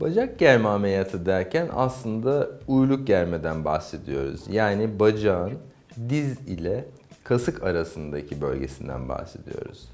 Bacak germe ameliyatı derken aslında uyluk germeden bahsediyoruz. Yani bacağın diz ile kasık arasındaki bölgesinden bahsediyoruz.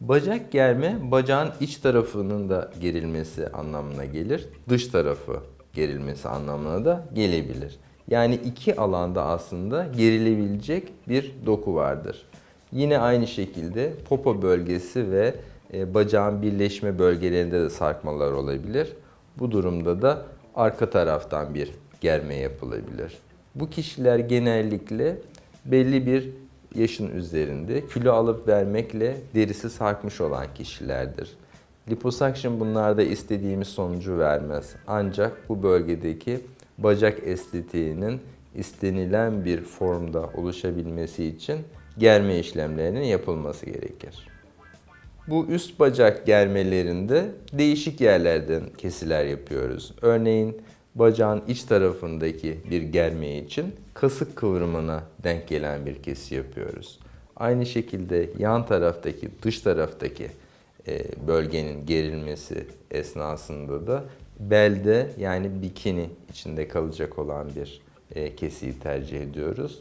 Bacak germe bacağın iç tarafının da gerilmesi anlamına gelir. Dış tarafı gerilmesi anlamına da gelebilir. Yani iki alanda aslında gerilebilecek bir doku vardır. Yine aynı şekilde popo bölgesi ve e, bacağın birleşme bölgelerinde de sarkmalar olabilir. Bu durumda da arka taraftan bir germe yapılabilir. Bu kişiler genellikle belli bir yaşın üzerinde kilo alıp vermekle derisi sarkmış olan kişilerdir. Liposuction bunlarda istediğimiz sonucu vermez. Ancak bu bölgedeki bacak estetiğinin istenilen bir formda oluşabilmesi için germe işlemlerinin yapılması gerekir. Bu üst bacak germelerinde değişik yerlerden kesiler yapıyoruz. Örneğin bacağın iç tarafındaki bir germe için kasık kıvrımına denk gelen bir kesi yapıyoruz. Aynı şekilde yan taraftaki, dış taraftaki e, bölgenin gerilmesi esnasında da belde yani bikini içinde kalacak olan bir e, kesiyi tercih ediyoruz.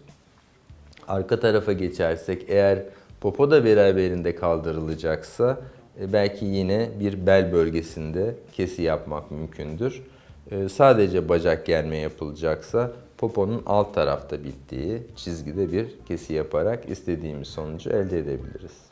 Arka tarafa geçersek eğer popo da beraberinde kaldırılacaksa e, belki yine bir bel bölgesinde kesi yapmak mümkündür. E, Sadece bacak germe yapılacaksa poponun alt tarafta bittiği çizgide bir kesi yaparak istediğimiz sonucu elde edebiliriz.